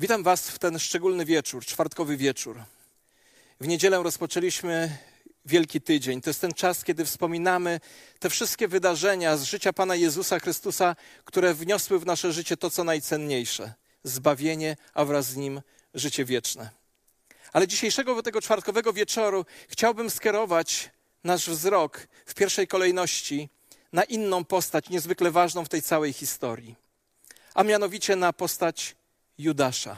Witam Was w ten szczególny wieczór, czwartkowy wieczór. W niedzielę rozpoczęliśmy Wielki Tydzień. To jest ten czas, kiedy wspominamy te wszystkie wydarzenia z życia Pana Jezusa Chrystusa, które wniosły w nasze życie to, co najcenniejsze zbawienie, a wraz z nim życie wieczne. Ale dzisiejszego tego czwartkowego wieczoru chciałbym skierować nasz wzrok w pierwszej kolejności na inną postać, niezwykle ważną w tej całej historii, a mianowicie na postać Judasza.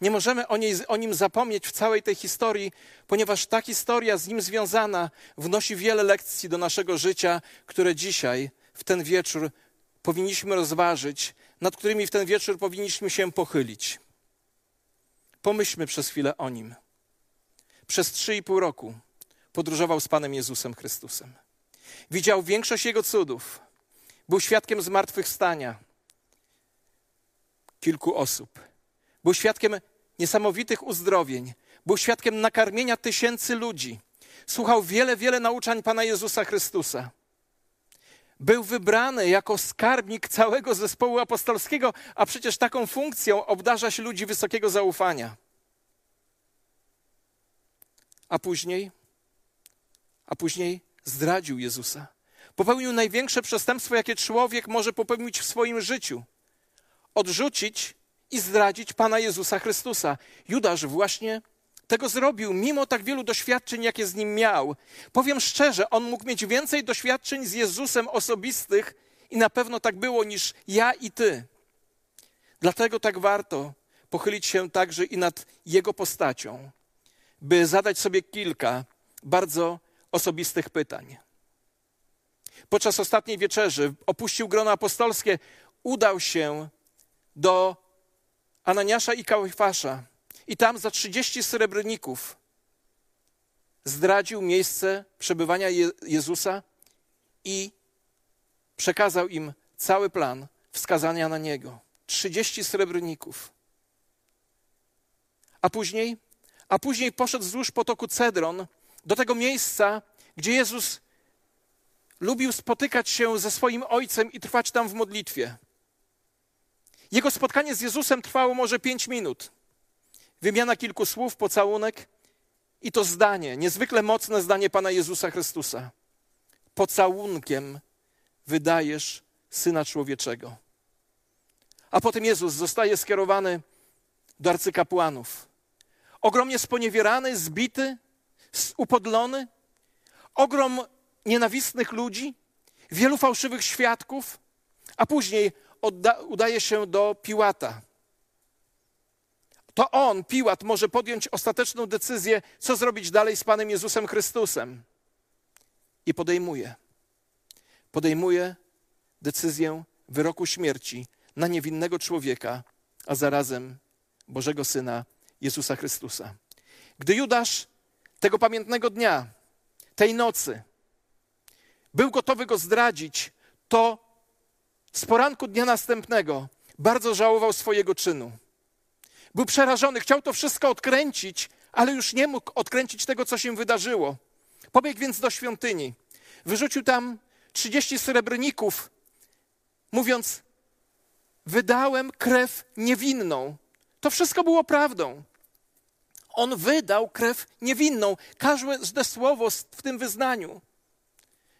Nie możemy o, niej, o, nim zapomnieć w całej tej historii, ponieważ ta historia z nim związana wnosi wiele lekcji do naszego życia, które dzisiaj, w ten wieczór, powinniśmy rozważyć, nad którymi w ten wieczór powinniśmy się pochylić. Pomyślmy przez chwilę o nim. Przez trzy i pół roku podróżował z Panem Jezusem Chrystusem. Widział większość Jego cudów. Był świadkiem zmartwychwstania kilku osób. Był świadkiem niesamowitych uzdrowień. Był świadkiem nakarmienia tysięcy ludzi. Słuchał wiele, wiele nauczań Pana Jezusa Chrystusa. Był wybrany jako skarbnik całego zespołu apostolskiego, a przecież taką funkcją obdarza się ludzi wysokiego zaufania. A później, a później zdradził Jezusa. Popełnił największe przestępstwo, jakie człowiek może popełnić w swoim życiu. Odrzucić i zdradzić Pana Jezusa Chrystusa. Judasz właśnie tego zrobił, mimo tak wielu doświadczeń, jakie z nim miał. Powiem szczerze, on mógł mieć więcej doświadczeń z Jezusem osobistych i na pewno tak było niż ja i ty. Dlatego tak warto pochylić się także i nad jego postacią, by zadać sobie kilka bardzo osobistych pytań. Podczas ostatniej wieczerzy opuścił grono apostolskie, udał się do Ananiasza i Kałifasza i tam za 30 srebrników zdradził miejsce przebywania Je Jezusa i przekazał im cały plan wskazania na niego. 30 srebrników. A później, a później poszedł wzdłuż potoku Cedron do tego miejsca, gdzie Jezus lubił spotykać się ze swoim ojcem i trwać tam w modlitwie. Jego spotkanie z Jezusem trwało może pięć minut. Wymiana kilku słów, pocałunek i to zdanie, niezwykle mocne zdanie Pana Jezusa Chrystusa. Pocałunkiem wydajesz Syna Człowieczego. A potem Jezus zostaje skierowany do arcykapłanów. Ogromnie sponiewierany, zbity, upodlony, ogrom nienawistnych ludzi, wielu fałszywych świadków, a później udaje się do Piłata. To on, Piłat, może podjąć ostateczną decyzję, co zrobić dalej z Panem Jezusem Chrystusem. I podejmuje. Podejmuje decyzję wyroku śmierci na niewinnego człowieka, a zarazem Bożego Syna Jezusa Chrystusa. Gdy Judasz tego pamiętnego dnia, tej nocy, był gotowy go zdradzić, to z poranku dnia następnego bardzo żałował swojego czynu. Był przerażony, chciał to wszystko odkręcić, ale już nie mógł odkręcić tego, co się wydarzyło. Pobiegł więc do świątyni. Wyrzucił tam 30 srebrników, mówiąc: Wydałem krew niewinną. To wszystko było prawdą. On wydał krew niewinną. Każde słowo w tym wyznaniu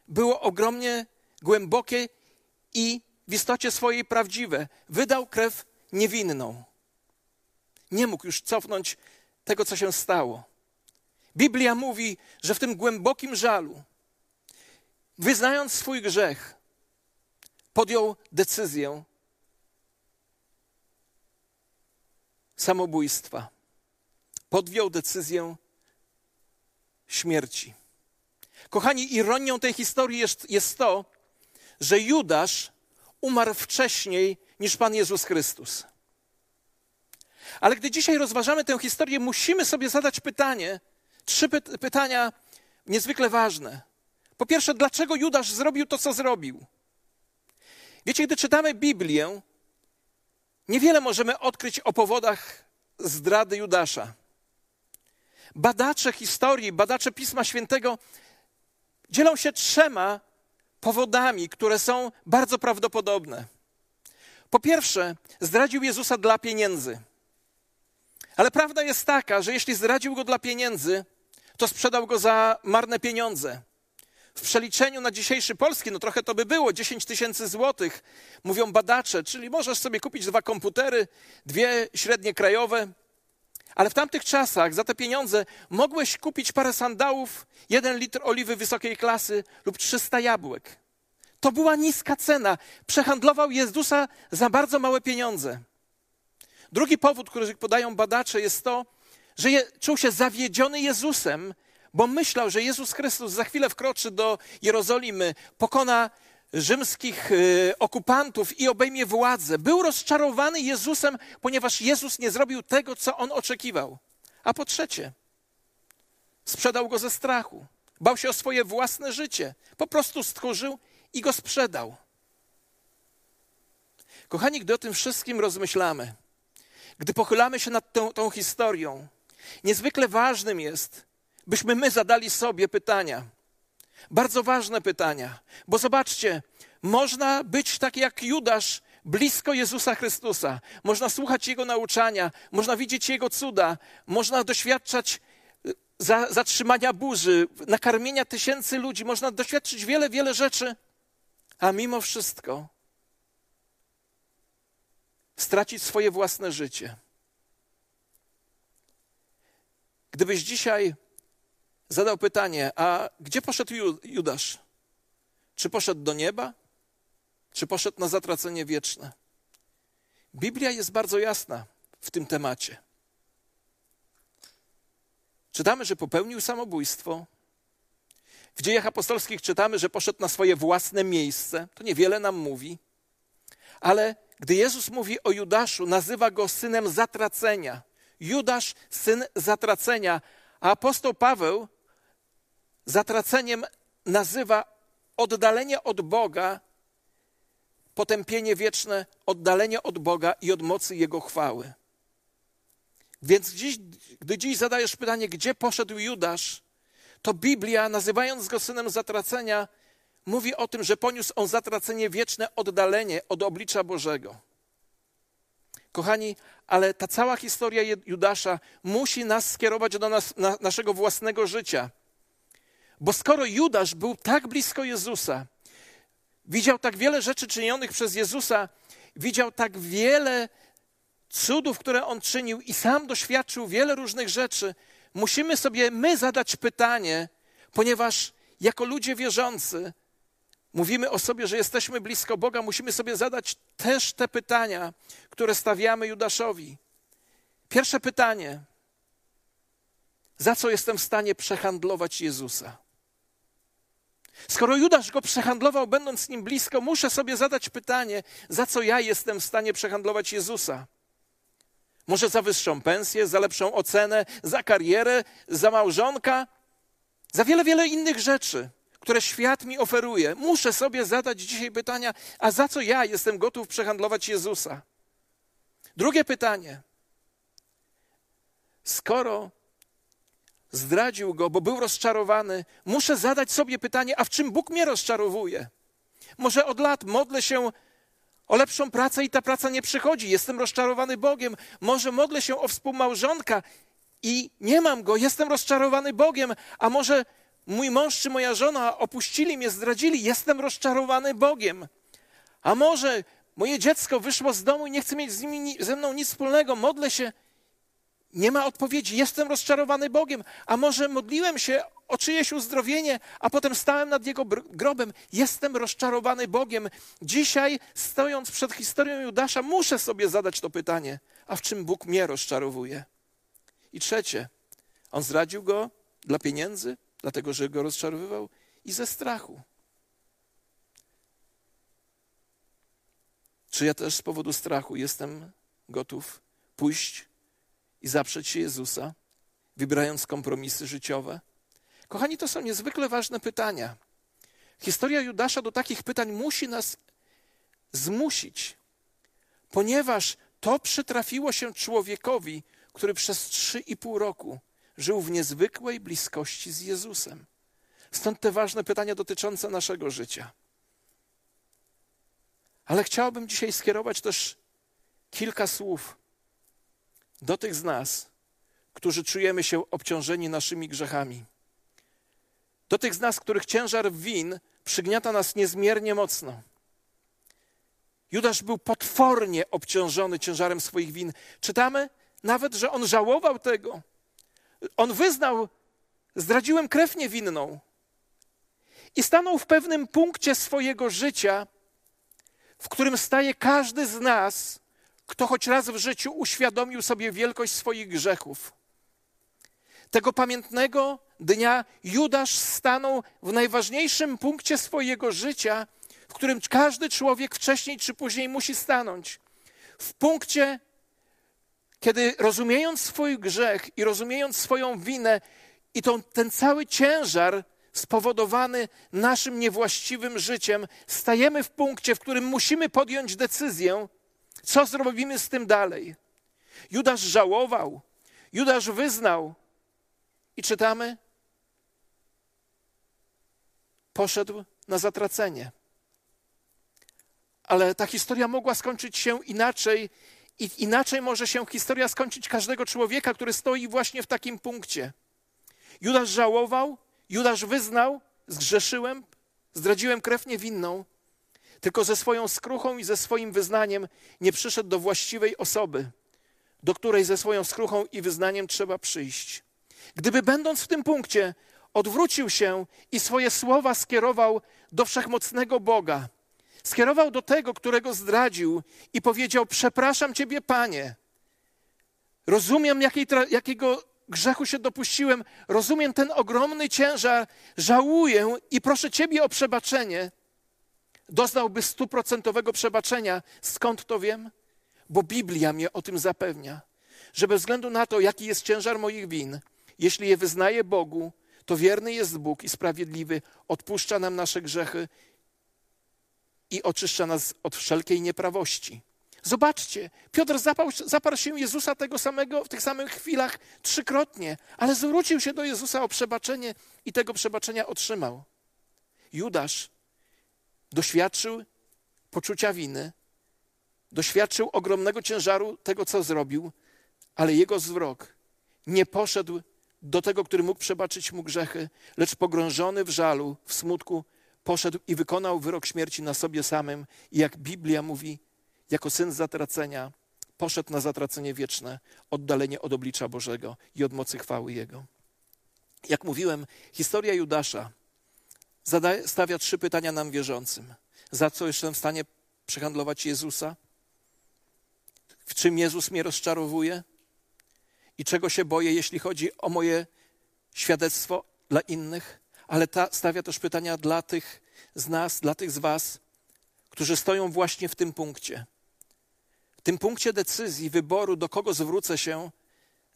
było ogromnie głębokie i w istocie swojej prawdziwe. Wydał krew niewinną. Nie mógł już cofnąć tego, co się stało. Biblia mówi, że w tym głębokim żalu, wyznając swój grzech, podjął decyzję samobójstwa. Podjął decyzję śmierci. Kochani, ironią tej historii jest, jest to, że Judasz umarł wcześniej niż Pan Jezus Chrystus. Ale gdy dzisiaj rozważamy tę historię, musimy sobie zadać pytanie, trzy py pytania niezwykle ważne. Po pierwsze, dlaczego Judasz zrobił to, co zrobił? Wiecie, gdy czytamy Biblię, niewiele możemy odkryć o powodach zdrady Judasza. Badacze historii, badacze Pisma Świętego dzielą się trzema powodami, które są bardzo prawdopodobne. Po pierwsze, zdradził Jezusa dla pieniędzy. Ale prawda jest taka, że jeśli zdradził go dla pieniędzy, to sprzedał go za marne pieniądze. W przeliczeniu na dzisiejszy polski, no trochę to by było, 10 tysięcy złotych, mówią badacze, czyli możesz sobie kupić dwa komputery, dwie średnie krajowe, ale w tamtych czasach za te pieniądze mogłeś kupić parę sandałów, jeden litr oliwy wysokiej klasy lub 300 jabłek. To była niska cena. Przehandlował Jezusa za bardzo małe pieniądze. Drugi powód, który podają badacze, jest to, że je, czuł się zawiedziony Jezusem, bo myślał, że Jezus Chrystus za chwilę wkroczy do Jerozolimy, pokona rzymskich y, okupantów i obejmie władzę. Był rozczarowany Jezusem, ponieważ Jezus nie zrobił tego, co on oczekiwał. A po trzecie, sprzedał go ze strachu. Bał się o swoje własne życie. Po prostu stchórzył i go sprzedał. Kochani, gdy o tym wszystkim rozmyślamy, gdy pochylamy się nad tą, tą historią, niezwykle ważnym jest, byśmy my zadali sobie pytania. Bardzo ważne pytania, bo zobaczcie, można być tak jak Judasz blisko Jezusa Chrystusa, można słuchać Jego nauczania, można widzieć Jego cuda, można doświadczać y, zatrzymania burzy, nakarmienia tysięcy ludzi, można doświadczyć wiele, wiele rzeczy, a mimo wszystko stracić swoje własne życie. Gdybyś dzisiaj zadał pytanie: A gdzie poszedł Judasz? Czy poszedł do nieba? Czy poszedł na zatracenie wieczne? Biblia jest bardzo jasna w tym temacie. Czytamy, że popełnił samobójstwo. W dziejach apostolskich czytamy, że poszedł na swoje własne miejsce. To niewiele nam mówi. Ale gdy Jezus mówi o Judaszu, nazywa go synem zatracenia. Judasz, syn zatracenia. A apostoł Paweł zatraceniem nazywa oddalenie od Boga, potępienie wieczne, oddalenie od Boga i od mocy Jego chwały. Więc dziś, gdy dziś zadajesz pytanie, gdzie poszedł Judasz, to Biblia, nazywając go synem zatracenia, mówi o tym, że poniósł on zatracenie wieczne, oddalenie od oblicza Bożego. Kochani, ale ta cała historia Judasza musi nas skierować do nas, na, naszego własnego życia. Bo skoro Judasz był tak blisko Jezusa, widział tak wiele rzeczy czynionych przez Jezusa, widział tak wiele cudów, które on czynił i sam doświadczył wiele różnych rzeczy, musimy sobie my zadać pytanie, ponieważ jako ludzie wierzący mówimy o sobie, że jesteśmy blisko Boga, musimy sobie zadać też te pytania, które stawiamy Judaszowi. Pierwsze pytanie: za co jestem w stanie przehandlować Jezusa? Skoro Judasz go przehandlował, będąc z nim blisko, muszę sobie zadać pytanie, za co ja jestem w stanie przehandlować Jezusa? Może za wyższą pensję, za lepszą ocenę, za karierę, za małżonka, za wiele, wiele innych rzeczy, które świat mi oferuje. Muszę sobie zadać dzisiaj pytania, a za co ja jestem gotów przehandlować Jezusa? Drugie pytanie. Skoro zdradził go, bo był rozczarowany, muszę zadać sobie pytanie, a w czym Bóg mnie rozczarowuje? Może od lat modlę się o lepszą pracę i ta praca nie przychodzi, jestem rozczarowany Bogiem. Może modlę się o współmałżonka i nie mam go, jestem rozczarowany Bogiem. A może mój mąż czy moja żona opuścili mnie, zdradzili, jestem rozczarowany Bogiem. A może moje dziecko wyszło z domu i nie chce mieć z nimi, ze mną nic wspólnego, modlę się nie ma odpowiedzi. Jestem rozczarowany Bogiem. A może modliłem się o czyjeś uzdrowienie, a potem stałem nad jego grobem. Jestem rozczarowany Bogiem. Dzisiaj, stojąc przed historią Judasza, muszę sobie zadać to pytanie: a w czym Bóg mnie rozczarowuje? I trzecie, on zdradził go dla pieniędzy, dlatego że go rozczarowywał, i ze strachu. Czy ja też z powodu strachu jestem gotów pójść i zaprzeć się Jezusa, wybierając kompromisy życiowe? Kochani, to są niezwykle ważne pytania. Historia Judasza do takich pytań musi nas zmusić, ponieważ to przytrafiło się człowiekowi, który przez trzy i pół roku żył w niezwykłej bliskości z Jezusem. Stąd te ważne pytania dotyczące naszego życia. Ale chciałbym dzisiaj skierować też kilka słów do tych z nas, którzy czujemy się obciążeni naszymi grzechami. Do tych z nas, których ciężar win przygniata nas niezmiernie mocno. Judasz był potwornie obciążony ciężarem swoich win. Czytamy nawet, że on żałował tego. On wyznał, zdradziłem krew niewinną. I stanął w pewnym punkcie swojego życia, w którym staje każdy z nas, kto choć raz w życiu uświadomił sobie wielkość swoich grzechów. Tego pamiętnego dnia Judasz stanął w najważniejszym punkcie swojego życia, w którym każdy człowiek wcześniej czy później musi stanąć. W punkcie, kiedy rozumiejąc swój grzech i rozumiejąc swoją winę i tą, ten cały ciężar spowodowany naszym niewłaściwym życiem, stajemy w punkcie, w którym musimy podjąć decyzję, co zrobimy z tym dalej. Judasz żałował, Judasz wyznał i czytamy, poszedł na zatracenie. Ale ta historia mogła skończyć się inaczej, i inaczej może się historia skończyć każdego człowieka, który stoi właśnie w takim punkcie. Judasz żałował, Judasz wyznał, zgrzeszyłem, zdradziłem krew niewinną, tylko ze swoją skruchą i ze swoim wyznaniem nie przyszedł do właściwej osoby, do której ze swoją skruchą i wyznaniem trzeba przyjść. Gdyby będąc w tym punkcie odwrócił się i swoje słowa skierował do wszechmocnego Boga, skierował do tego, którego zdradził i powiedział: Przepraszam Ciebie, Panie. Rozumiem, jakiej, jakiego grzechu się dopuściłem, rozumiem ten ogromny ciężar, żałuję i proszę Ciebie o przebaczenie. Doznałby stuprocentowego przebaczenia. Skąd to wiem? Bo Biblia mnie o tym zapewnia, że bez względu na to, jaki jest ciężar moich win, jeśli je wyznaję Bogu, to wierny jest Bóg i sprawiedliwy, odpuszcza nam nasze grzechy i oczyszcza nas od wszelkiej nieprawości. Zobaczcie, Piotr zapał, zaparł się Jezusa tego samego w tych samych chwilach trzykrotnie, ale zwrócił się do Jezusa o przebaczenie i tego przebaczenia otrzymał. Judasz doświadczył poczucia winy, doświadczył ogromnego ciężaru tego, co zrobił, ale jego zwrok nie poszedł do tego, który mógł przebaczyć mu grzechy, lecz pogrążony w żalu, w smutku, poszedł i wykonał wyrok śmierci na sobie samym. I jak Biblia mówi, jako syn zatracenia, poszedł na zatracenie wieczne, oddalenie od oblicza Bożego i od mocy chwały Jego. Jak mówiłem, historia Judasza stawia trzy pytania nam wierzącym. Za co jestem w stanie przehandlować Jezusa? W czym Jezus mnie rozczarowuje? i czego się boję, jeśli chodzi o moje świadectwo dla innych, ale ta stawia też pytania dla tych z nas, dla tych z Was, którzy stoją właśnie w tym punkcie. W tym punkcie decyzji, wyboru, do kogo zwrócę się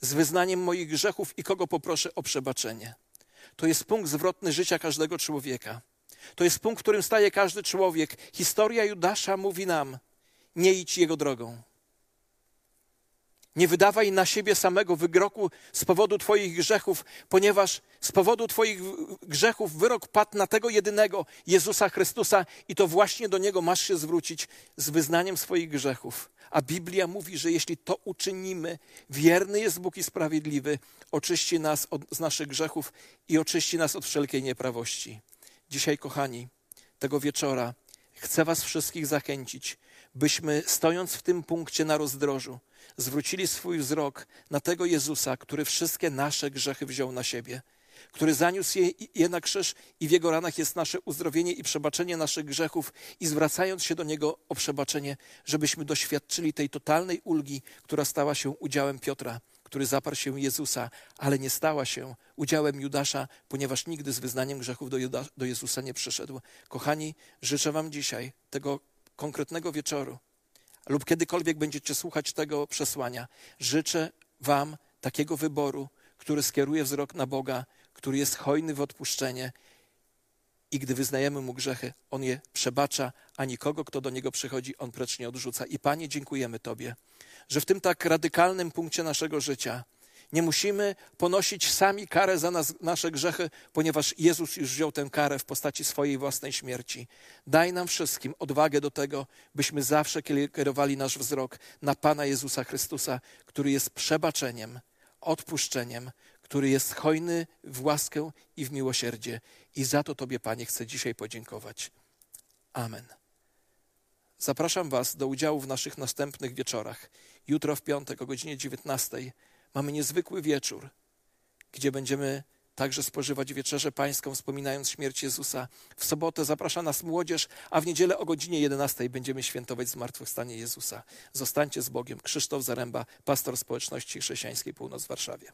z wyznaniem moich grzechów i kogo poproszę o przebaczenie. To jest punkt zwrotny życia każdego człowieka. To jest punkt, w którym staje każdy człowiek. Historia Judasza mówi nam: nie idź jego drogą. Nie wydawaj na siebie samego wyroku z powodu Twoich grzechów, ponieważ z powodu Twoich grzechów wyrok padł na tego jedynego Jezusa Chrystusa i to właśnie do Niego masz się zwrócić z wyznaniem swoich grzechów. A Biblia mówi, że jeśli to uczynimy, wierny jest Bóg i sprawiedliwy, oczyści nas od, z naszych grzechów i oczyści nas od wszelkiej nieprawości. Dzisiaj, kochani, tego wieczora chcę Was wszystkich zachęcić, byśmy stojąc w tym punkcie na rozdrożu, zwrócili swój wzrok na tego Jezusa, który wszystkie nasze grzechy wziął na siebie, który zaniósł je, je na krzyż i w Jego ranach jest nasze uzdrowienie i przebaczenie naszych grzechów i zwracając się do Niego o przebaczenie, żebyśmy doświadczyli tej totalnej ulgi, która stała się udziałem Piotra, który zaparł się Jezusa, ale nie stała się udziałem Judasza, ponieważ nigdy z wyznaniem grzechów do, Juda, do Jezusa nie przyszedł. Kochani, życzę Wam dzisiaj tego konkretnego wieczoru, lub kiedykolwiek będziecie słuchać tego przesłania, życzę Wam takiego wyboru, który skieruje wzrok na Boga, który jest hojny w odpuszczenie i gdy wyznajemy Mu grzechy, On je przebacza, a nikogo, kto do Niego przychodzi, On precz nie odrzuca. I Panie, dziękujemy Tobie, że w tym tak radykalnym punkcie naszego życia Nie musimy ponosić sami karę za nas, nasze grzechy, ponieważ Jezus już wziął tę karę w postaci swojej własnej śmierci. Daj nam wszystkim odwagę do tego, byśmy zawsze kierowali nasz wzrok na Pana Jezusa Chrystusa, który jest przebaczeniem, odpuszczeniem, który jest hojny w łaskę i w miłosierdzie. I za to Tobie, Panie, chcę dzisiaj podziękować. Amen. Zapraszam Was do udziału w naszych następnych wieczorach. Jutro w piątek o godzinie 19 mamy niezwykły wieczór, gdzie będziemy także spożywać wieczerzę pańską, wspominając śmierć Jezusa. W sobotę zaprasza nas młodzież, a w niedzielę o godzinie 11 będziemy świętować zmartwychwstanie Jezusa. Zostańcie z Bogiem. Krzysztof Zaręba, pastor społeczności chrześcijańskiej Północ w Warszawie.